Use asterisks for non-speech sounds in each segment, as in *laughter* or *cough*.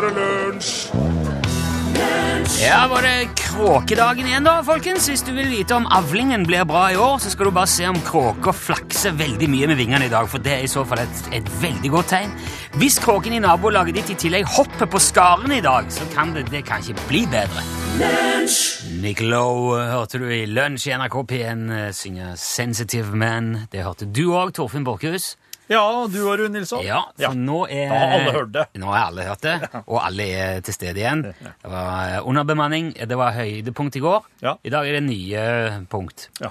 er det lunsj! Ja, var det kråkedagen igjen da, folkens? Hvis du vil vite om avlingen blir bra i år, så skal du bare se om kråker flakser veldig mye med vingene i dag, for det er i så fall et, et veldig godt tegn. Hvis kråken i nabolaget ditt i tillegg hopper på skaren i dag, så kan det, det kan ikke bli bedre. Nick Lowe hørte du i Lunsj i NRK P1 eh, synge Sensitive Man. Det hørte du òg, Torfinn Borchhus. Ja, du og Rune Nilsson. Ja, for nå er Da har alle hørt det. Nå har alle hørt det, og alle er til stede igjen. Det var eh, underbemanning, det var høydepunkt i går. Ja. I dag er det nye punkt. Ja.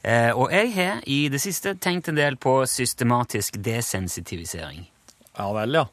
Eh, og jeg har i det siste tenkt en del på systematisk desensitivisering. ja vel, ja.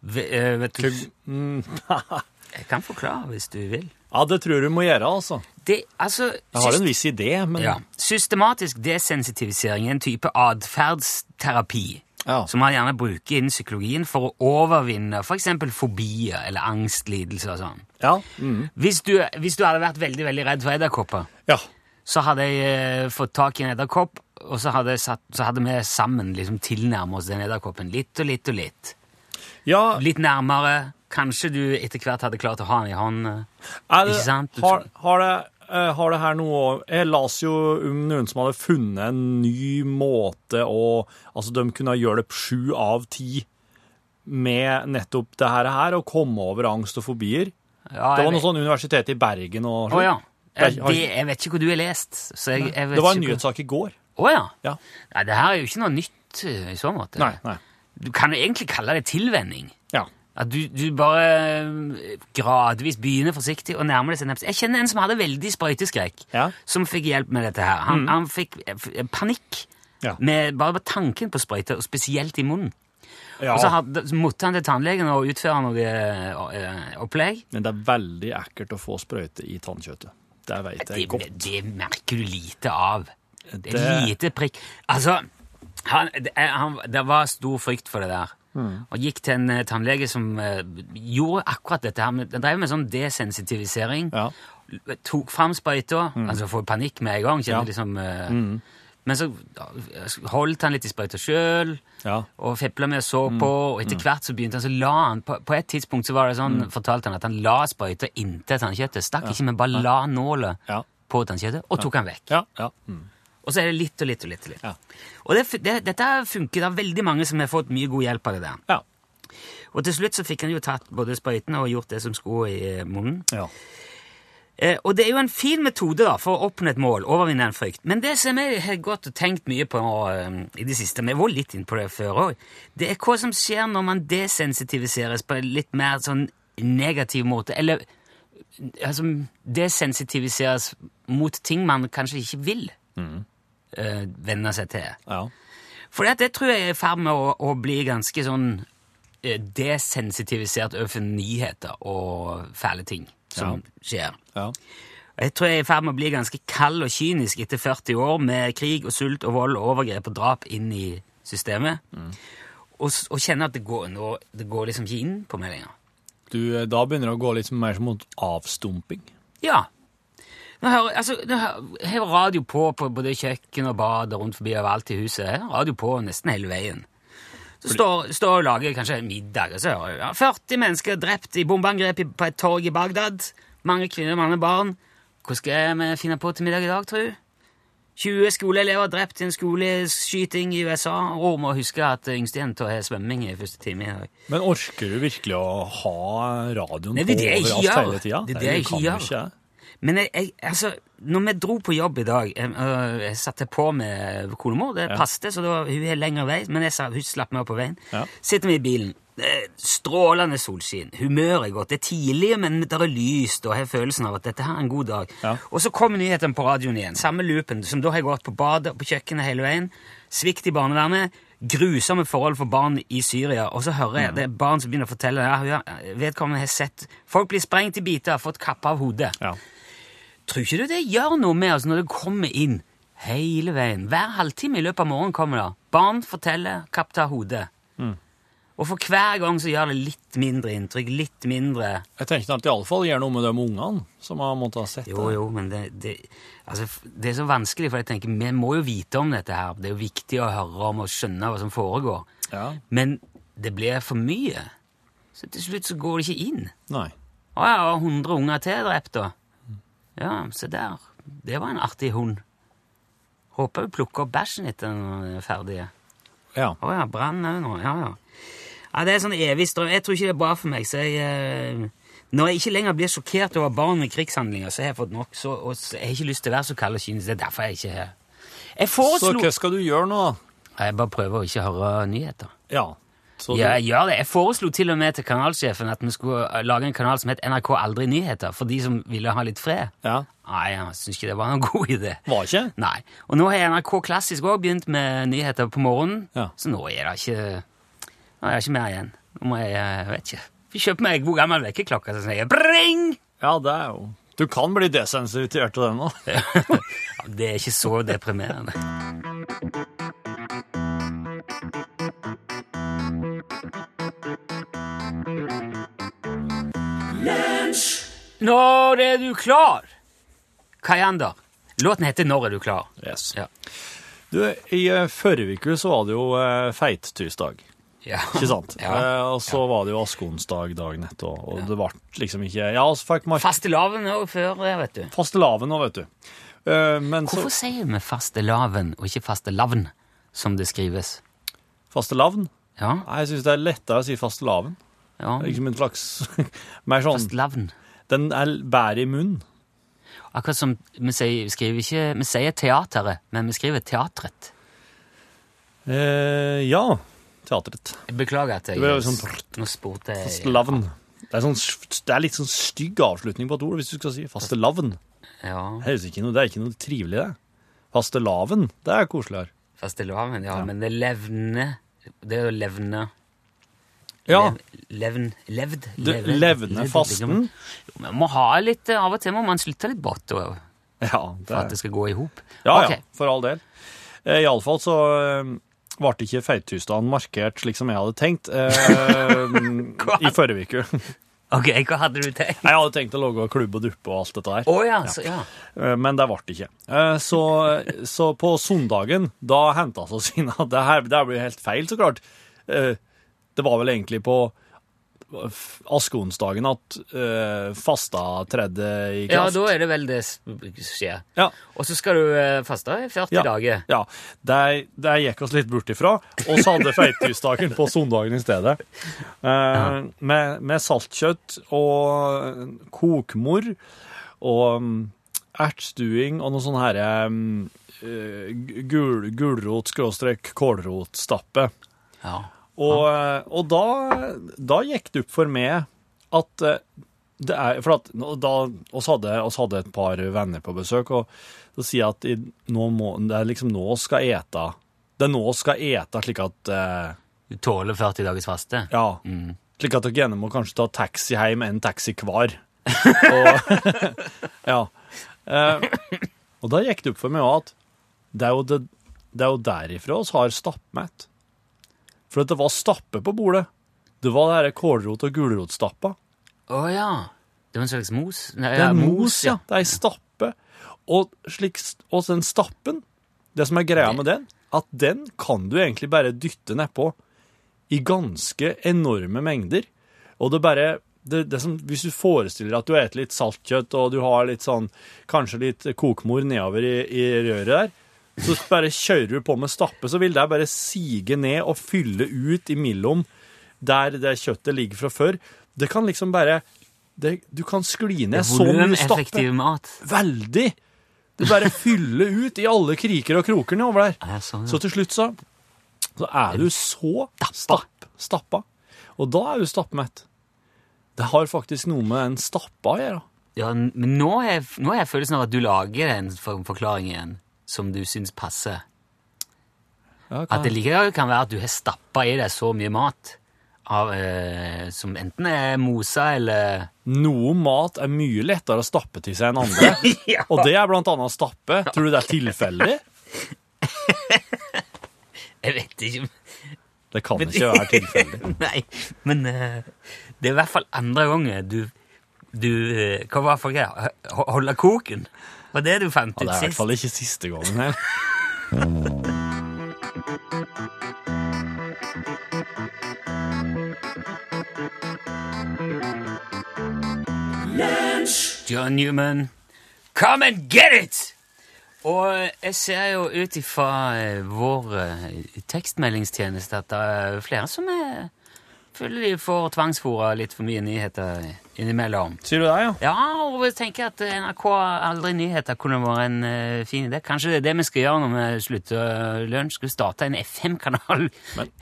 V eh, vet du, Mm, *laughs* jeg kan forklare hvis du vil. ja, det tror du må gjøre, altså. Det, altså, Jeg har en viss idé, men ja, systematisk desensitivisering er en type atferdsterapi Ja. som man gjerne bruker innen psykologien for å overvinne f.eks. fobier eller angstlidelse og sånn. Ja. Mm. Hvis du, hvis du hadde vært veldig veldig redd for edderkopper, ja. så hadde jeg eh, fått tak i en edderkopp, og så hadde, satt, så hadde vi sammen liksom tilnærmet oss den edderkoppen litt og litt og litt. ja Litt nærmere. Kanskje du etter hvert hadde klart å ha den i hånden. ikke sant? Du Har, har, det, har det her noe Jeg las jo om noen som hadde funnet en ny måte å Altså, de kunne gjøre det sju av ti med nettopp det her, og komme over angst og fobier. Ja, Det var noe sånn universitet i Bergen og Å ja. Jeg- Eh, Det, jeg vet ikke hvor du har lest. Jeg, jeg Det var en nyhetssak i går. Å ja. Ja. Nei, det her er jo ikke noe nytt eh, i så måte. Nei, nei. Du kan jo egentlig kalle det tilvenning. Ja. At du, du bare eh, gradvis begynner forsiktig og nærmer deg nærmest. Jeg kjenner en som hadde veldig sprøyteskrekk, Ja. som fikk hjelp med dette her. Han, han fikk eh, panikk Ja. med bare tanken på sprøyte, og spesielt i munnen. ja. Og så, hadde, så måtte han til tannlegen og utføre noe eh, opplegg. Men det er veldig ekkelt å få sprøyte i tannkjøttet. Det vet jeg Det, godt. det merker du lite av. Det er Det- lite prikk. Altså, han, det, han, det var stor frykt for det der. Mm. Og gikk til en eh, tannlege som eh, gjorde akkurat dette her. Den drev med sånn desensitivisering. Ja. Tok fram sprøyta, altså får panikk med en gang. Ja. liksom... mm. Men så holdt han litt i sprøyta sjøl Ja. og fepla med og så på, og etter hvert så begynte han så la han På, på et tidspunkt så var det sånn, fortalte han at han la sprøyta inntil tannkjøttet. Stakk ikke, men bare la nåla på tannkjøttet, og tok han vekk. Ja. ja. Mm. Og så er det litt og litt og litt. Og litt. Ja. Og det, det, dette funker. Det er veldig mange som har fått mye god hjelp av det der. ja. Og til slutt så fikk han jo tatt både sprøytene og gjort det som skulle i eh, munnen. ja. Eh, og det er jo en fin metode da, for å oppnå et mål, overvinne en frykt. Men det som jeg har gått og tenkt mye på um, i det siste, vi var litt inne på det før òg, det er hva som skjer når man desensitiviseres på en litt mer sånn negativ måte. Eller altså, desensitiviseres mot ting man kanskje ikke vil eh, venne seg til. ja. For det, det tror jeg er i ferd med å, å bli ganske sånn eh, desensitivisert overfor nyheter og fæle ting som skjer. ja. Jeg tror jeg er i ferd med å bli ganske kald og kynisk etter 40 år med krig og sult og vold og overgrep og drap inn i systemet. Og, s- og kjenner at det går, nå, det går liksom ikke inn på meg lenger. Du, eh, da begynner det å gå litt mer mot avstumping. Ja. Nå hører, altså, har radio på på både kjøkken og bad og rundt forbi overalt i huset. Radio på nesten hele veien. Så står, står og lager kanskje middag, og så hører jeg ja, 40 mennesker drept i bombeangrep på et torg i Bagdad. Mange kvinner, mange barn. Hva skal vi finne på til middag i dag, tru? 20 skoleelever drept i en skoleskyting i USA. Og må huske at yngstejenta har svømming i første time i dag. Men orker du virkelig å ha radioen Nei, det er det på overalt hele tida? Det er det jeg ikke gjør. ikke. Men jeg, jeg, altså, når vi dro på jobb i dag Jeg, jeg satte på med konemor. Det passte, så da, hun har lengre vei, men jeg sa, hun slapp meg opp på veien. Ja. Sitter vi i bilen. Strålende solskinn. Humøret er godt. Det er tidlig, men det er lyst, og jeg har følelsen av at dette her er en god dag. Ja. Og så kommer nyhetene på radioen igjen. Samme loopen, som da har gått på badet og på kjøkkenet hele veien. Svikt i barnevernet. Grusomme forhold for barn i Syria. Og så hører jeg det er barn som begynner å fortelle ja, vedkommende har sett Folk blir sprengt i biter, fått kappa av hodet. Ja. Tror ikke du det gjør noe med oss når det kommer inn hele veien? Hver halvtime i løpet av morgenen kommer det. Barn forteller, kapp tar hodet. Og for hver gang så gjør det litt mindre inntrykk, litt mindre Jeg tenkte at det iallfall gjør noe med de ungene som har måttet ha sett det. jo, jo, men det, det, altså, det er så vanskelig, for jeg tenker, vi må jo vite om dette her. Det er jo viktig å høre om og skjønne hva som foregår. Ja. Men det blir for mye, Så til slutt så går det ikke inn. Nei. Å ja, 100 unger til drept, da. Ja, se der. Det var en artig hund. Håper hun plukker opp bæsjen etter når den er ferdig. Ja. Å ja, brann òg nå. Ja, ja. ja, Det er sånn evig strøm. Jeg tror ikke det er bra for meg, så jeg eh, Når jeg ikke lenger blir sjokkert over barn med krigshandlinger, så har jeg fått nok, så, og så, jeg har ikke lyst til å være så kald og kynisk. Det er derfor jeg ikke er her. Så hva skal du gjøre nå, da? Jeg bare prøver å ikke høre nyheter. Ja. Så Ja, jeg gjør det. Jeg foreslo til og med til kanalsjefen at vi skulle eh, lage en kanal som het NRK Aldri Nyheter, for de som ville ha litt fred. ja. Nei, jeg syns ikke det var noen *laughs* god idé. Var ikke? Nei. Og nå har NRK Klassisk òg begynt med nyheter på morgenen, Ja. så nå er det ikke Nå er det ikke mer igjen. Nå må jeg Jeg vet ikke. Vi kjøper meg god gammel vekkerklokke som sier bring! Ja, det er jo Du kan bli desensitivert av den nå. *laughs* Det er ikke så deprimerende. Når er du klar? Kayander. Låten heter Når er du klar? Yes. Ja. Du, I eh, forrige uke så var det jo uh, feittysdag, Ja. ikke sant? Ja. Eh, og så var det jo askeonsdag dagen etter, og, det ble liksom ikke Ja, så fikk man Fastelavn òg før, det, vet du. fastelavn nå, vet du. Eh, men så Hvorfor sier vi fastelavn og ikke fastelavn, som det skrives? Fastelavn? Ja, Nei, Jeg syns det er lettere å si fastelavn. ja. Liksom en slags *laughs* Mer sånn Fastelavn. Den er bedre i munnen. Akkurat som vi sier, skriver ikke Vi sier teateret, men vi skriver teatret. Eh, ja. Teatret. Jeg beklager at jeg Det sånn Nå spurte jeg Fastelavn. Det er, sånn, det er litt sånn stygg avslutning på et ord, hvis du skal si fastelavn. Ja, Det høres ikke noe, det er ikke noe trivelig, det. Fastelavn, det er koseligere. fastelavn, ja, men det levne Det er jo levne Ja. Lev, levn Levd? Levd- levne fasten. Jo, man må ha litt Av og til må man slutte litt brått Ja, for at det skal gå i hop. ja, okay. ja, for all del. Eh, Iallfall så eh, ble ikke feittysdagen markert slik som jeg hadde tenkt eh, *laughs* i forrige uke. *laughs* Ok, hva hadde du tenkt? Jeg hadde tenkt å lage klubb og duppe og alt dette der. Oh, ja, så, ja. Eh, Men det ble det ikke. Eh, Så, så på søndagen, da henta vi oss inn at det her det blir helt feil, så klart. Eh, Det var vel egentlig på askeonsdagen at uh, fasta tredde i kraft. ja, da er det vel det som skjer. Ja, Og så skal du uh, faste i 40 Ja. dager. ja. Der, der gikk oss litt bort ifra, og så hadde feittidsdagen på søndagen i stedet. Eh, med, med saltkjøtt og kokmor og um, ertstuing og noe sånn herre um, eh, gul, gulrot-kålrotstappe. Ja. Og, og da, da gikk det opp for meg at eh, det er For at da oss hadde, oss hadde et par venner på besøk, og så sier jeg at i, nå må, det er liksom nå vi skal ete. Det er nå vi skal ete, slik at eh, Du tåler 40 dagers faste? Ja. Mm. Slik at dere gjerne må kanskje ta taxi hjem, en taxi hver. *laughs* og, *laughs* ja. Eh, og da gikk det opp for meg òg at det er, jo det, det er jo derifra oss har stappmett. For at det var stappe på bordet. Det var der kålrot- og gulrotstappa. Å ja. Det var en slags mos? Nei, Det ja, er mos, ja. Det er ei stappe. Og, slik, og den stappen, det som er greia med den, at den kan du egentlig bare dytte nedpå i ganske enorme mengder. Og det bare det, det som, Hvis du forestiller at du spiser litt saltkjøtt, og du har litt sånn, kanskje litt kokmor nedover i, i røret der, så bare kjører du på med stappe, så vil det bare sige ned og fylle ut imellom der det kjøttet ligger fra før. Det kan liksom bare det, Du kan skli ned så mye stappe. Mat. Veldig! Det bare fyller ut i alle kriker og kroker nedover der. Sånn, ja. Så til slutt så, så er du så stapp, stappa. Og da er du stappmett. Det har faktisk noe med en stappa å gjøre. Ja, men nå har jeg følelsen av at du lager en forklaring igjen som du syns passer. Okay. At det likevel kan være at du har stappa i deg så mye mat av, eh, som enten er mosa eller Noe mat er mye lettere å stappe til seg enn andre. *laughs* Ja. Og det er blant annet å stappe. Tror du det er tilfeldig? *laughs* Jeg vet ikke. Det kan ikke være tilfeldig. *laughs* Nei, men uh, det er i hvert fall andre gangen du, du uh, var for greia? Holde koken? Og det du fant ut sist. Det er i hvert fall ikke siste gangen her. John Newman, come and get it! Og jeg ser jo ut ifra eh, vår eh, tekstmeldingstjeneste at det er flere som er føler de får tvangsfora litt for mye nyheter innimellom. Sier du det, ja? Ja, og jeg tenker at NRK Aldri nyheter kunne vært en uh, fin idé. Kanskje det er det vi skal gjøre når vi slutter lunsj? Skal vi starte en FM-kanal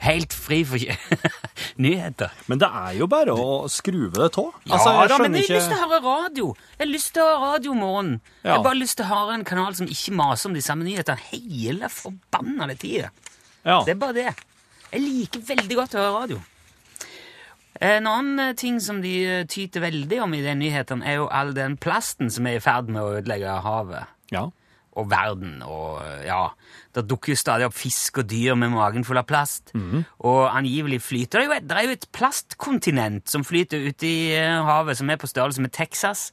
helt fri for *laughs* nyheter? Men det er jo bare å skruve det av. Ja Altså, jeg da, men jeg har lyst til å høre radio. Jeg har lyst til å høre radio om morgenen. Jeg har bare lyst til å høre en kanal som ikke maser om de samme nyhetene hele forbanna tida. ja. Det er bare det. Jeg liker veldig godt å høre radio. En annen eh, ting som de eh, tyter veldig om i den nyheten, er jo all den plasten som er i ferd med å ødelegge havet ja. og verden. Og eh, ja, det dukker jo stadig opp fisk og dyr med magen full av plast. Og angivelig flyter det jo et, det er jo et plastkontinent som flyter ute i eh, havet, som er på størrelse med Texas,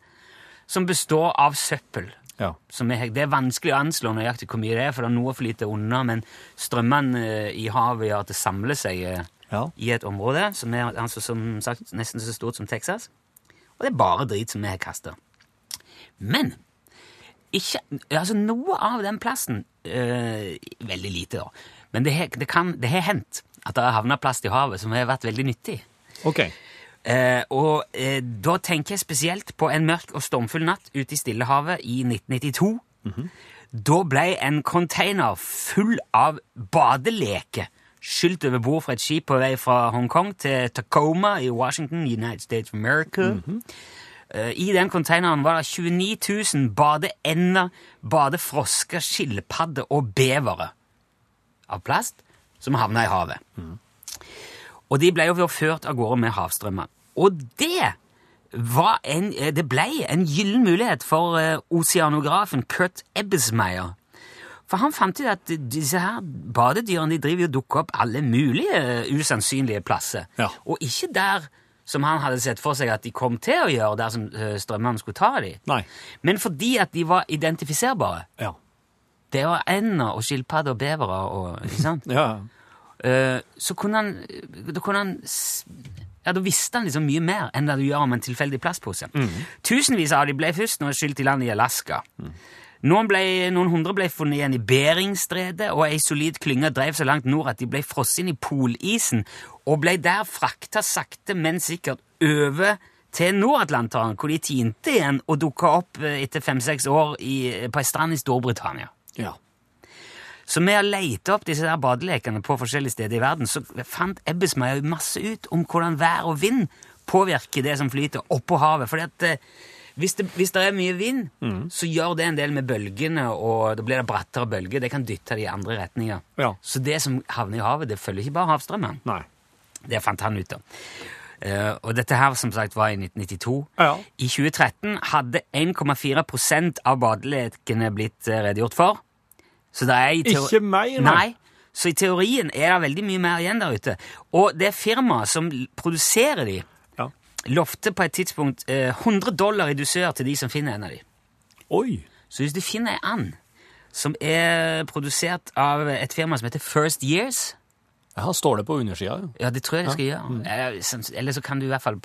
som består av søppel. ja. Som er, det er vanskelig å anslå nøyaktig hvor mye det er, for det er noe flyter unna, men strømmene eh, i havet gjør at det samler seg eh, Ja. i et område som er altså, som sagt, nesten så stort som Texas. Og det er bare drit som vi har kasta. Men ikke, altså noe av den plasten øh, Veldig lite, da. Men det det kan- det har hendt at det har havna plast i havet som har vært veldig nyttig. Ok. Eh, og eh, da tenker jeg spesielt på en mørk og stormfull natt ute i Stillehavet i 1992. Da ble en container full av badeleker skylt over bord fra et skip på vei fra Hongkong til Tacoma i Washington, United States of America. Eh, I den konteineren var det 29 000 badeender, badefrosker, skilpadder og bevere av plast som havna i havet. Og de ble jo ført av gårde med havstrømmer. Og det en, eh, det ble en gyllen mulighet for eh, oseanografen Kurt Ebbesmeyer. For han fant ut at disse her badedyrene de driver jo og dukker opp alle mulige eh, usannsynlige plasser. Ja. Og ikke der som han hadde sett for seg at de kom til å gjøre der som eh, strømmene skulle ta dem. Nei. Men fordi at de var identifiserbare. Ja. Det var ender og skilpadder og bevere og ikke sant? *laughs* Ja. Eh, så kunne han Da kunne han Ja, da visste han liksom mye mer enn det du gjør om en tilfeldig plastpose. Tusenvis av de ble først nå skylt i land i Alaska. Noen, ble, noen hundre ble funnet igjen i Beringstredet, og ei solid klynge drev så langt nord at de ble frosset inn i polisen, og ble der frakta sakte, men sikkert over til Nord-Atlanteren, hvor de tinte igjen og dukka opp eh, etter fem-seks år i, på ei strand i Storbritannia. ja. Så med å lete opp disse der badelekene på forskjellige steder i verden, så fant Ebbesmeyer masse ut om hvordan vær og vind påvirker det som flyter oppå havet. Fordi at eh, hvis det, hvis det er mye vind, så gjør det en del med bølgene, og da blir det brattere bølger. Det kan dytte det i andre retninger. Ja. Så det som havner i havet, det følger ikke bare havstrømmen. Nei. Det fant han ut av. Uh, og dette her, som sagt, var i 1992. Ja. I 2013 hadde 1,4 av badelekene blitt eh, redegjort for. Så det er i Ikke mer, nei. Nei. Så i teorien er det veldig mye mer igjen der ute. Og det firmaet som produserer de. Lovte på et tidspunkt eh, 100 dollar i dusør til de som finner en av de. Oi. Så hvis du finner ei and som er produsert av et firma som heter First Years Ja, står det på undersida? ja. Ja, det tror jeg det skal gjøre. Eller, eller så kan du i hvert fall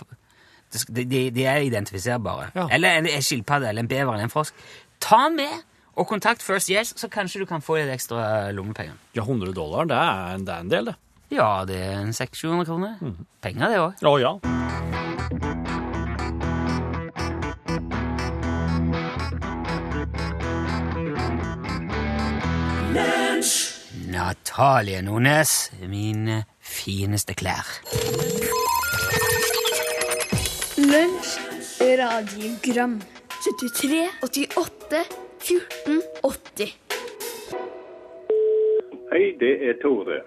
De, de, er identifiserbare. Ja. Eller en, en skilpadde eller en bever eller en frosk. Ta den med og kontakt First Years, så kanskje du kan få litt ekstra lommepenger. Ja, 100 dollar, det er, det er en del, det. Ja, det er en 600-700 kroner. Penger, det òg. Å ja. Natalie Nordnes, mine fineste klær. Lunsj, radiogram 73, 88, 14, 80 Hei, det er Tore.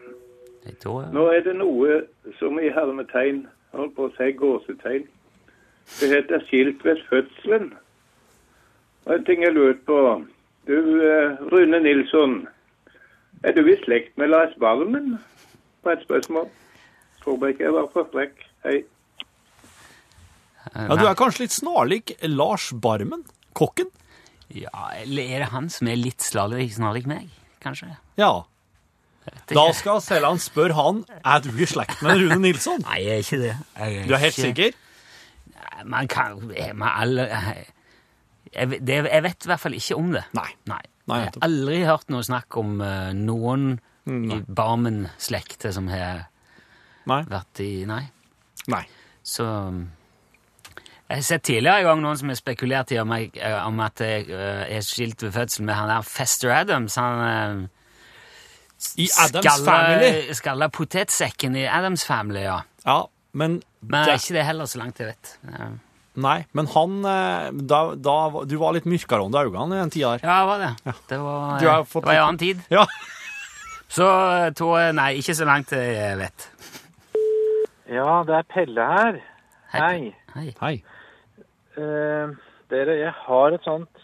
Hei, Tore. Nå er det noe som i hermetegn, holdt på å si gåsetegn, det heter skilt ved fødselen. Og en ting jeg lurte på. Du, eh, Rune Nilsson, er du i slekt med Lars Barmen? På et spørsmål. Tror jeg ikke jeg var for frekk. Hei. ja. Du er kanskje litt snarlik Lars Barmen, kokken? Ja, eller er det han som er litt snarlik meg? Kanskje? Ja. Da skal Selland spørre han er du i slekt med Rune Nilsson. Nei, jeg er ikke det. Jeg Du er helt ikke- sikker? man kan man alle, jeg, det, jeg vet i hvert fall ikke om det. Nei. Nei. Nei, jeg har aldri hørt noe snakk om uh, noen i Barmen-slekta som har Nei. vært i Nei. Nei. Så um, Jeg har sett tidligere i gang noen som har spekulert i om, jeg, eh, om at jeg uh, er skilt ved fødselen med han der Fester Adams. Han eh, I Adams Family. Skalla potetsekken i Adams Family, ja. Ja, men, Men det, ikke det heller, så langt jeg vet. Ja, Nei, men han eh, da, da, Du var litt mørkere under øynene i den tida der. Ja, det var det. Det var, Du har fått det var en annen tid. Ja. Så to nei, ikke så langt jeg vet. Ja, det er Pelle her. Hei. Hei. Hei. Uh, dere, jeg har et sånt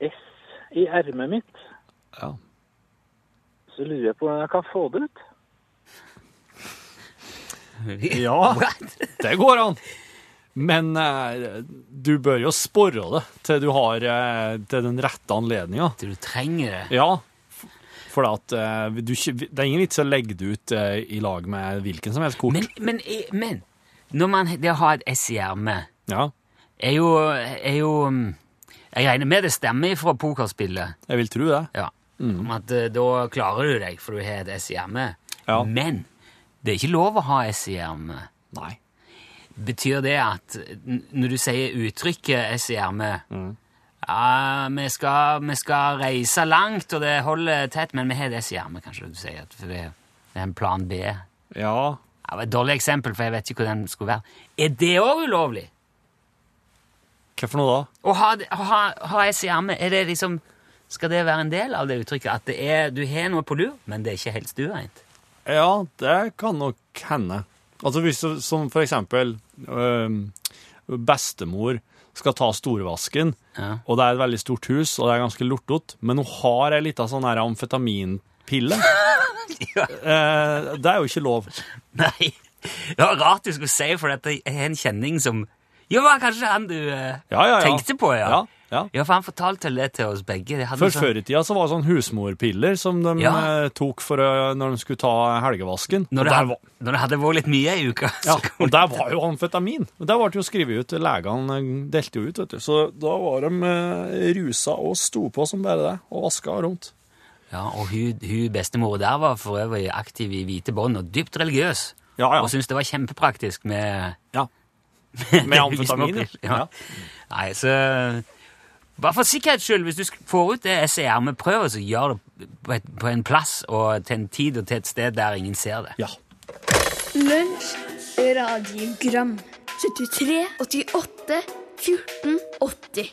S i ermet mitt. Så lurer jeg på hvordan jeg kan få det ut. *laughs* Ja, det går an. Men eh, du bør jo sporre det til du har eh, til den rette anledninga. Du trenger det. Ja, for at eh, du, ikke- det er ingen vits å legge det ut eh, i lag med hvilken som helst kort. Men, men, eh, men når man det å ha et S i ermet Ja, er jo, er jo um, Jeg regner med det stemmer fra pokerspillet. jeg vil tro det. Ja. Om at eh, da klarer du deg, for du har et S i ermet. Ja. Men det er ikke lov å ha S i ermet. Nei. Betyr det at n- når du sier uttrykket S i ermet ja, vi skal, vi skal reise langt, og det holder tett, men vi har et S i ermet, kanskje du sier. at For det, det er en plan B. Ja, Ja, det var et dårlig eksempel, for jeg vet ikke hvor den skulle være. Er det òg ulovlig? hva for noe da? Å ha, ha, ha S i ermet, er det liksom Skal det være en del av det uttrykket? At det er, du har noe på lur, men det er ikke helt stuereint? Ja, det kan nok hende. Altså hvis som for eksempel øh, bestemor skal ta storvasken, Ja. og det er et veldig stort hus, og det er ganske lortete, men hun har ei lita sånn her amfetaminpille. *laughs* eh, det er jo ikke lov. Nei. Det var rart du skulle si, for dette er en kjenning som Jo, var kanskje han du eh, Ja, ja, ja. tenkte på, ja. Ja, ja. For han fortalte vel det til oss begge. Hadde For sånn- før i tida så var det sånn husmorpiller som de Ja. eh, tok for å, når de skulle ta helgevasken. når, Og det der hadde, var, når det hadde vært litt mye i uka. ja, så kunne- og der var jo amfetamin. Og Der ble det jo skrevet ut. Legene eh, delte jo ut, vet du. Så da var de eh, rusa og sto på som bare det, og vaska rundt. ja, og hun, hun bestemor der var for øvrig aktiv i hvite bånd og dypt religiøs. Ja, ja. Og syntes det var kjempepraktisk med Ja. *laughs* Med amfetamin, ja. ja. ja. Nei, så Bare for sikkerhets skyld, hvis du får ut det SER med prøver, så gjør det på, et, på en plass og til en tid og til et sted der ingen ser det. ja. Lunsj, radiogram 73, 88, 14, 80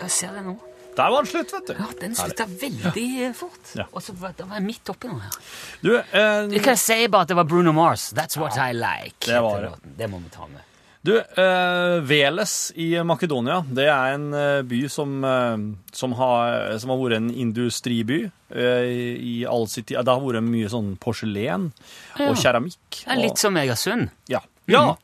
Jeg ser det nå. Der var den slutt, vet du. Ja, Den slutta veldig fort. Ja. Og så var det jeg midt oppi noe her. Du, eh, Du kan si bare at det var Bruno Mars. That's what I like. det var det. Det må vi ta med. Du eh, Veles i Makedonia, det er en eh, by som, eh, som, har, som har vært en industriby eh, i, all sitt. Det har vært mye sånn porselen og keramikk. Det er litt som Egersund. Ja. Ja,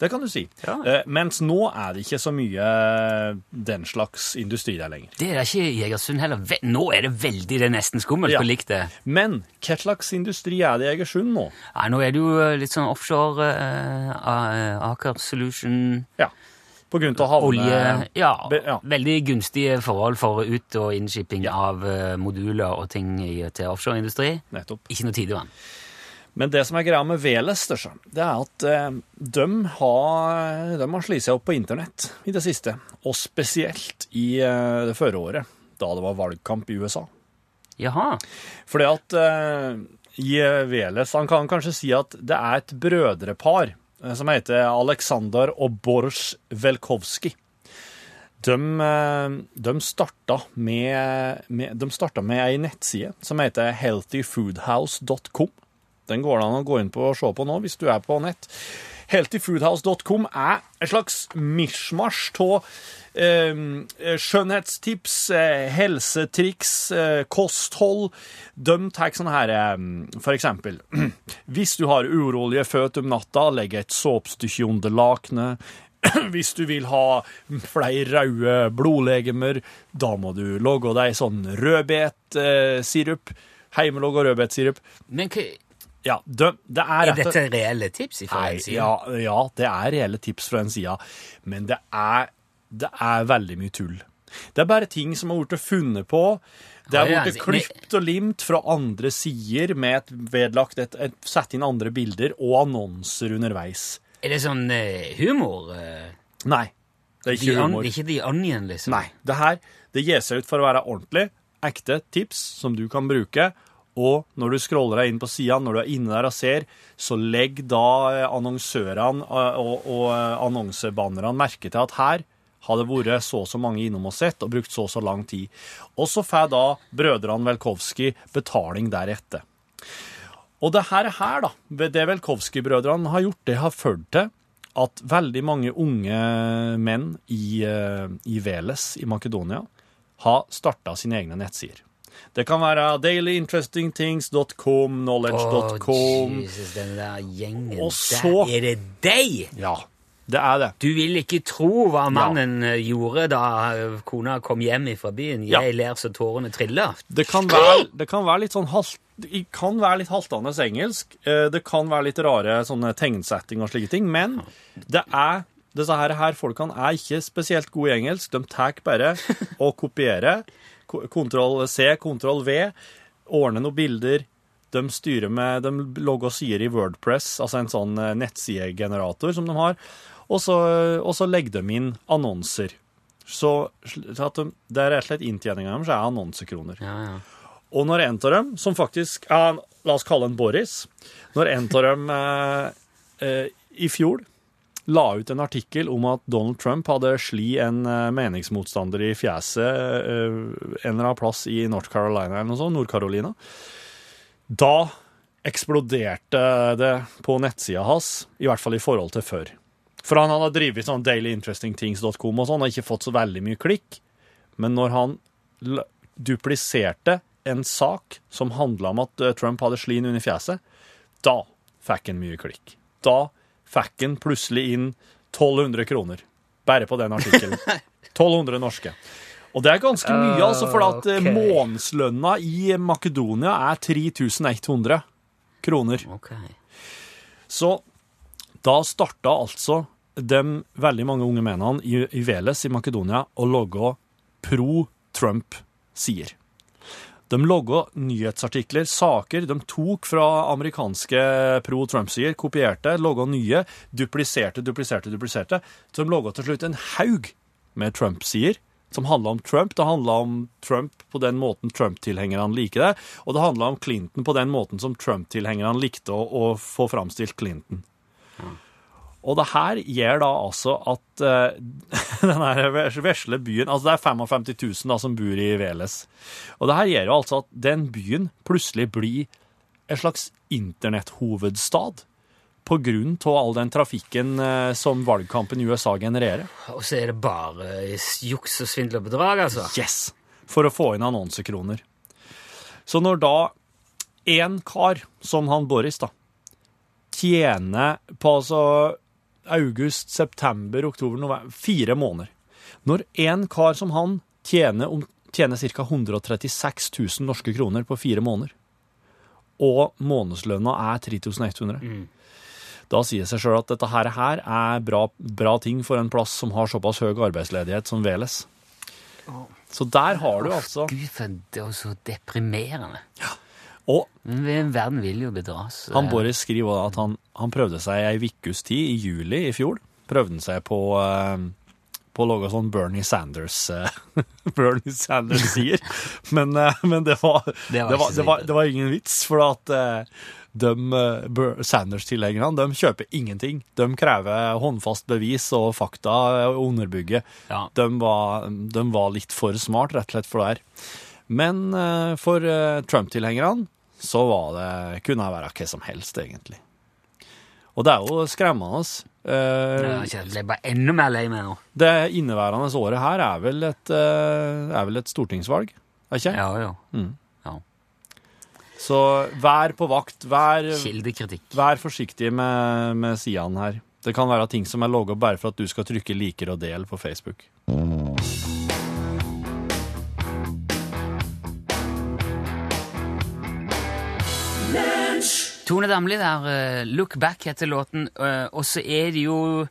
det kan du si. Ja. Eh, mens nå er det ikke så mye eh, den slags industri der lenger. Det er det ikke i Egersund heller. Nå er det veldig det er nesten skummelt Ja. likt det. Men hva slags industri er det i Egersund nå? Nei, nå er det jo eh, litt sånn offshore uh, Aker Solution Ja, på grunn av havne... Olje ja, ja. veldig gunstige forhold for ut- og innshipping av eh, moduler og ting til offshoreindustri. Nettopp. Ikke noe tidevann. Men det som er greia med Veles, det er- at eh, de har, de har slitt seg opp på internett i det siste. Og spesielt i eh, det førre året, da det var valgkamp i USA. Jaha. Fordi at eh, i Veles Han kan kanskje si at det er et brødrepar som heter Aleksandr og Boris Velkovskij. De, de starta med, med, de starta med ei nettside som heter healthyfoodhouse.com. Den går det an å gå inn på og se på nå hvis du er på nett. Healthyfoodhouse.com er et slags mishmash av eh, skjønnhetstips, eh, helsetriks, eh, kosthold. De tar sånn her eh, For eksempel, *clears throat* hvis du har urolige føtter om natta, legg et såpestykke under lakenet. *clears throat* Hvis du vil ha flere røde blodlegemer, da må du lage deg sånn rødbetsirup. Hjemmelaga rødbetsirup. Men hva, Ja, det, det er Er dette reelle tips? Fra en side? ja, ja, det er reelle tips fra den side, men det er, det er veldig mye tull. Det er bare ting som har blitt funnet på. Det har blitt klipt og limt fra andre sider med et vedlagt et, et, Sett inn andre bilder og annonser underveis. Er det sånn uh, humor? eh? Nei, det er ikke the humor. Det er ikke The Onion, liksom? Nei, det her det gir seg ut for å være ordentlig, ekte tips som du kan bruke. Og når du scroller deg inn på sida, når du er inne der og ser, så legg da eh, annonsørene eh, og, og eh, annonsebannerne merke til at her har det vært så og så mange innom og sett, og brukt så og så lang tid. Og så får da brødrene Velkovskij betaling deretter. Og det her, her da, det Velkovskij-brødrene har gjort, det har ført til at veldig mange unge menn i, i Veles i Makedonia har starta sine egne nettsider. Det kan være dailyinterestingthings.com, knowledge.com Jesus, den der gjengen Og så- der. Er det deg? Ja, det er det. Du vil ikke tro hva mannen ja. gjorde da eh, kona kom hjem fra byen. Ja. Jeg ler så tårene triller. Det kan være, det kan være litt sånn halt, det kan være litt haltende engelsk. eh, Det kan være litt rare sånne tegnsetting og slike ting, men det er disse her, her folkene er ikke spesielt gode i engelsk. De tar bare og kopierer. Ko- Kontroll C, kontroll V. ordne noen bilder. De styrer med, de logger sider i Wordpress, altså en sånn eh, nettsidegenerator som de har. Og så, og så legger de inn annonser. Så, så at de, det er rett og slett inntjeninga deres er annonsekroner. Ja, ja. Og når en av dem, som faktisk ja, La oss kalle en Boris. Når en av dem eh, eh, i fjor la ut en artikkel om at Donald Trump hadde sli en eh, meningsmotstander i fjeset eh, en eller annen plass i North Carolina eller noe sånt, Nord-Carolina, da eksploderte det på nettsida hans, i hvert fall i forhold til før. For han hadde drevet sånn dailyinterestingthings.com og sånn, og ikke fått så veldig mye klikk. Men når han dupliserte en sak som handla om at eh, Trump hadde slin under fjeset, da fikk han mye klikk. Da fikk han plutselig inn 1200 kroner. Bare på den artikkelen. *laughs* 1200 norske. Og det er ganske mye, altså, for at okay. Månedslønna i Makedonia er 3100 kroner. Okay. Så da starta altså de veldig mange unge mennene i, i Veles i Makedonia å logge pro-Trump-sider. De logga nyhetsartikler, saker de tok fra amerikanske pro-Trump-sider, kopierte, logga nye, dupliserte, dupliserte, dupliserte. Så de logga til slutt en haug med Trump-sider som handla om Trump. Det handla om Trump på den måten Trump-tilhengerne liker det, og det handla om Clinton på den måten som Trump-tilhengerne likte å, å få framstilt Clinton. Og det her gjør da altså at uh, *laughs* den vesle byen Altså det er 55 000 da, som bor i Veles. Og det her gjør jo altså at den byen plutselig blir en slags internetthovedstad på grunn av all den trafikken uh, som valgkampen i USA genererer. Og så er det bare juks og svindel og bedrag, altså. Yes! For å få inn annonsekroner. Så når da én kar, som han Boris, da, tjener på altså august, september, oktober, november Fire måneder. Når én kar som han tjener, tjener ca. 136 000 norske kroner på fire måneder, og månedslønna er 3100 Da sier det seg sjøl at dette her, her er bra, bra ting for en plass som har såpass høy arbeidsledighet som Veles. Så der har du altså Gud, for det er så deprimerende. Og verden vil jo bedras. han Boris skriver også at han, han prøvde seg ei ukes tid, i juli i fjor. Prøvde han seg på, eh, på å lage sånn Bernie Sanders eh, *laughs* Bernie Sanders sier. Men, eh, men det var, det var var, det så var, det var ingen vits, for at de Sanders-tilhengerne de kjøper ingenting. De krever håndfast bevis og fakta og underbygge. Ja. De, var, de var litt for smart, rett og slett, for det her. Men eh, for eh, Trump-tilhengerne så var det, kunne det være hva som helst, egentlig. Og det er jo skremmende. Uh, Jeg ble bare enda mer lei meg nå. det inneværende året her er vel et, er vel et stortingsvalg, er ikke? Ja, ja. Så vær på vakt. Vær, Kildekritikk. vær forsiktig med, med sidene her. Det kan være ting som er logga bare for at du skal trykke liker og del på Facebook. Tone Damli der, eh, 'Look Back' heter låten, eh, og så er det jo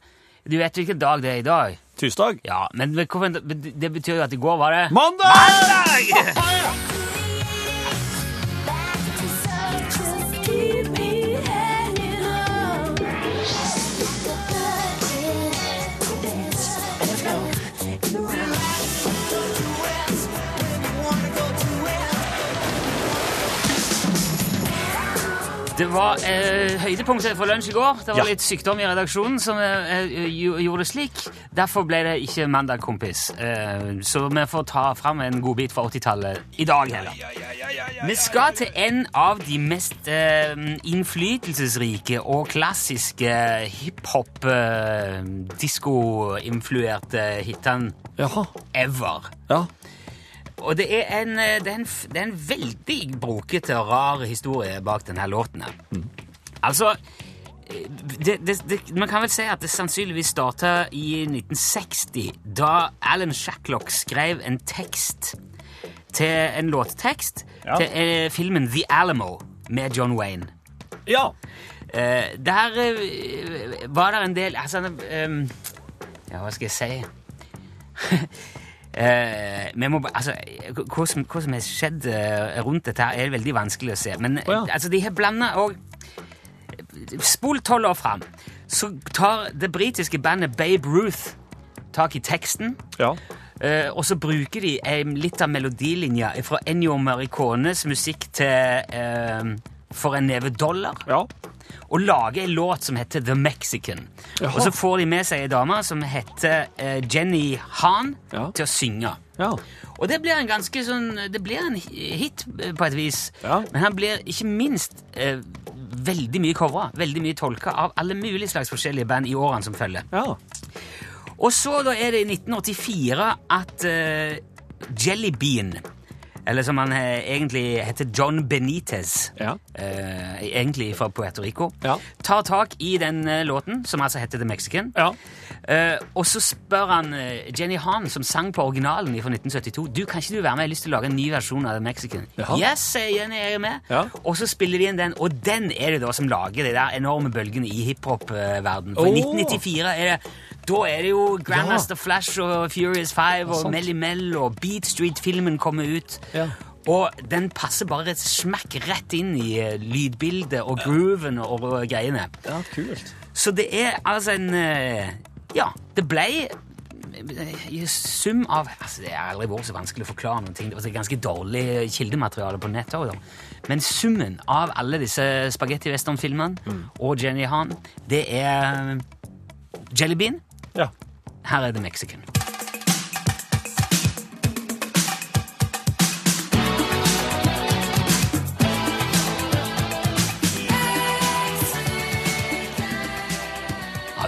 Du vet hvilken dag det er i dag? Tirsdag. Ja, men det betyr jo at i går var det Mandag! Det var eh, høydepunktet for lunsj i går. Det var Ja. litt sykdom i redaksjonen som eh, gjorde det slik. Derfor ble det ikke mandag, kompis. Eh, så vi får ta fram en godbit fra 80-tallet i dag heller. Vi skal til en av de mest eh, innflytelsesrike og klassiske hiphop, eh, hitene ever. Ja. Og det er en, eh, det er en, det er en veldig brokete og rar historie bak denne låten. Mm. Altså eh, det, Man kan vel si at det sannsynligvis starta i 1960, da Alan Shacklock skrev en tekst til en låttekst Ja. til eh, filmen The Alamo med John Wayne. Ja. Eh, der eh, var det en del altså, eh, Ja, hva skal jeg si? *laughs* Eh, må, altså, hva, som, hva som har skjedd eh, rundt dette, her er veldig vanskelig å se. Men oh, ja. altså, de har blanda og Spol tolv år fram, så tar det britiske bandet Babe Ruth tak i teksten. Ja. Eh, og så bruker de eh, litt av melodilinja fra Ennio Maricones musikk til eh, For en neve dollar Ja. Og lager en låt som heter The Mexican. Jaha. Og så får de med seg ei dame som heter eh, Jenny Han, Ja. til å synge. Ja. Og det blir en ganske sånn Det blir en hit eh, på et vis. Ja. Men han blir ikke minst eh, veldig mye covra, veldig mye tolka av alle mulige slags forskjellige band i årene som følger. Ja. Og så da er det i 1984 at uh, Jelly Bean, eller som han eh, egentlig heter John Benitez, Ja. eh, egentlig fra Puerto Rico, Ja. tar tak i den eh, låten, som altså heter The Mexican, Ja. Eh, og så spør han eh, Jenny Han, som sang på originalen fra 1972, du, kan ikke du være med? Jeg har lyst til å lage en ny versjon av The Mexican. Jaha. Yes, Jenny, jeg er med. Ja. Og så spiller de inn den, og den er det da som lager de der enorme bølgene i hiphop-verden. For Åh. 1994 er det da er det jo Grandmaster Flash og Furious Five og. Melly Mel og Beat Street-filmen kommer ut. Ja. Og den passer bare et smekk rett inn i eh, lydbildet og grooven og, og greiene. Ja, kult. Så det er altså en eh, Ja, det ble eh, i sum av altså Det har aldri vært så vanskelig å forklare noen ting. Det var ganske dårlig kildemateriale på nettet. også. Men summen av alle disse spagetti western-filmene og Jenny Han, det er Jelly Bean. Ja. Her er The Mexican.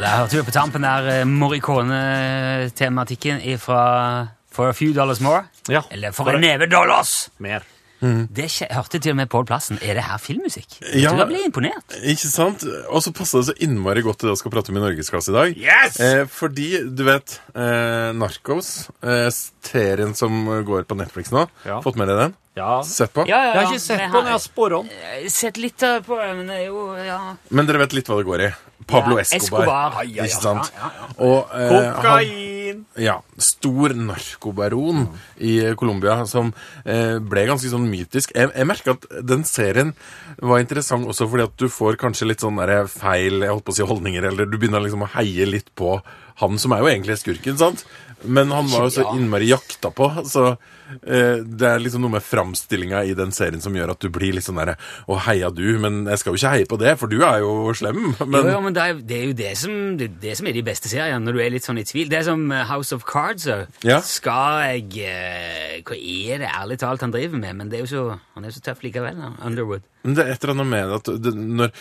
Der hørte vi på tampen der eh, Morricone-tematikken fra For a few dollars more. Ja. Eller For en neve dollars! Mer. Det hørte til og med Pål Plassen. Er det her filmmusikk? Ja. Du ble imponert. Ikke sant? Og så passer det så innmari godt til det å skal prate om i Norgesklasse i dag. Yes! Eh, fordi, du vet, eh, Narcos, eh, serien som går på Netflix nå, Ja. fått med deg den? Ja. Sett på? Ja, ja, Jeg har ikke sett Men på men jeg har sporret om. Sett litt på men det er jo Ja. Men dere vet litt hva det går i. Pablo Ja, Escobar. Escobar. Ai, ai. Ikke sant? Ja, ja, Og eh, han, Kokain! ja, stor narkobaron i Colombia som eh, ble ganske sånn mytisk. Jeg, jeg merker at den serien var interessant også fordi at du får kanskje litt sånn feil jeg holdt på å si holdninger, eller du begynner liksom å heie litt på han som er jo egentlig skurken, sant? Men han var jo så innmari jakta på, så eh, det er liksom noe med framstillinga i den serien som gjør at du blir litt sånn derre Å, heia du, men jeg skal jo ikke heie på det, for du er jo slem. *laughs* Men jo, jo, men det er, det er jo det som, det, det som er de beste seriene, når du er litt sånn i tvil. Det er som eh, House of Cards. så. Ja. Skal jeg eh, Hva er det ærlig talt han driver med? Men det er jo så, han er jo så tøff likevel, da. Underwood. Men det er et eller annet med at det, når,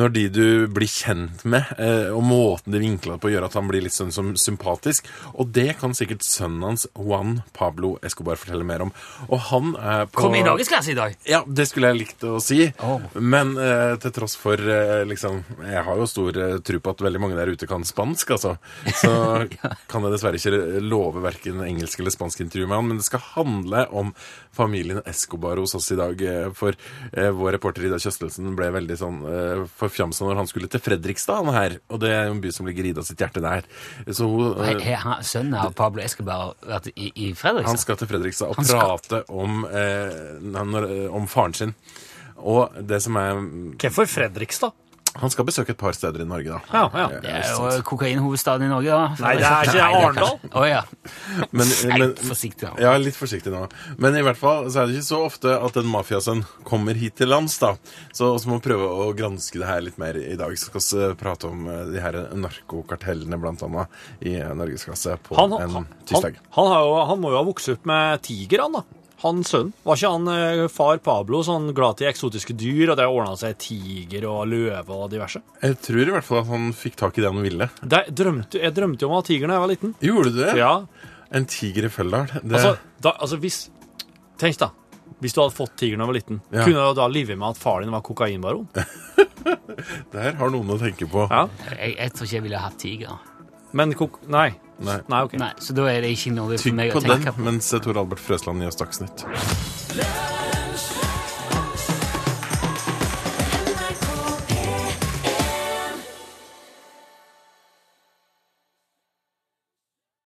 når de du blir kjent med, eh, og måten de vinkler på, gjør at han blir litt sånn som sympatisk. Og det kan sikkert sønnen hans, Juan Pablo Escobar, fortelle mer om. Og han er på Kom i norgesklasse i dag! Ja, det skulle jeg likt å si. Oh. Men eh, til tross for eh, liksom Jeg har jo stor eh, tro på at veldig mange der ute kan spansk, altså. Så *laughs* kan jeg dessverre ikke love verken engelsk eller spansk intervju med han. Men det skal handle om familien Escobar hos oss i dag. eh, For eh, vår reporter Ida Kjøstelsen ble veldig sånn uh, forfjamsa når han skulle til Fredrikstad, han her. Og det er jo en by som ligger Ida sitt hjerte nær. Så hun, eh, Sønnen av Pablo Escobar vært i, i han skal til Fredrikstad og Han prate om, eh, eh, om faren sin. Og det som er Hvorfor Fredrikstad? Han skal besøke et par steder i Norge, da. Ja, ja. Det er jo kokainhovedstaden i Norge, da. Nei, det er ikke Arendal. Å ja. Men, men, forsiktig nå. Ja, litt forsiktig nå. Men i hvert fall så er det ikke så ofte at en mafiasønn kommer hit til lands, da. Så vi må prøve å granske det her litt mer i dag. Så skal vi prate om eh, de her narkokartellene, blant annet, i Norgeskasse Norgesklasse på Han, en han, han, han, han må jo ha vokst opp med tiger, han da. Han sønnen. Var ikke han eh, far Pablo sånn glad til eksotiske dyr, og det ordna seg tiger og løve og diverse? Jeg tror i hvert fall at han fikk tak i det han ville. Det, drømte, jeg drømte jo om å ha tiger da jeg var liten. Gjorde du det? Ja, En tiger i Følldal? Det, altså, da, altså hvis Tenk da, hvis du hadde fått tigeren da du var liten, Ja. kunne du da livet med at far din var kokainbaron? *laughs* det her har noen å tenke på. Ja, Jeg, jeg tror ikke jeg ville hatt tiger. men kok... Nei. Nei. Nei, okay. Nei, Så da er det ikke noe for Tygg meg på å tenke den på. mens Tor Albert Frøsland gir oss Dagsnytt.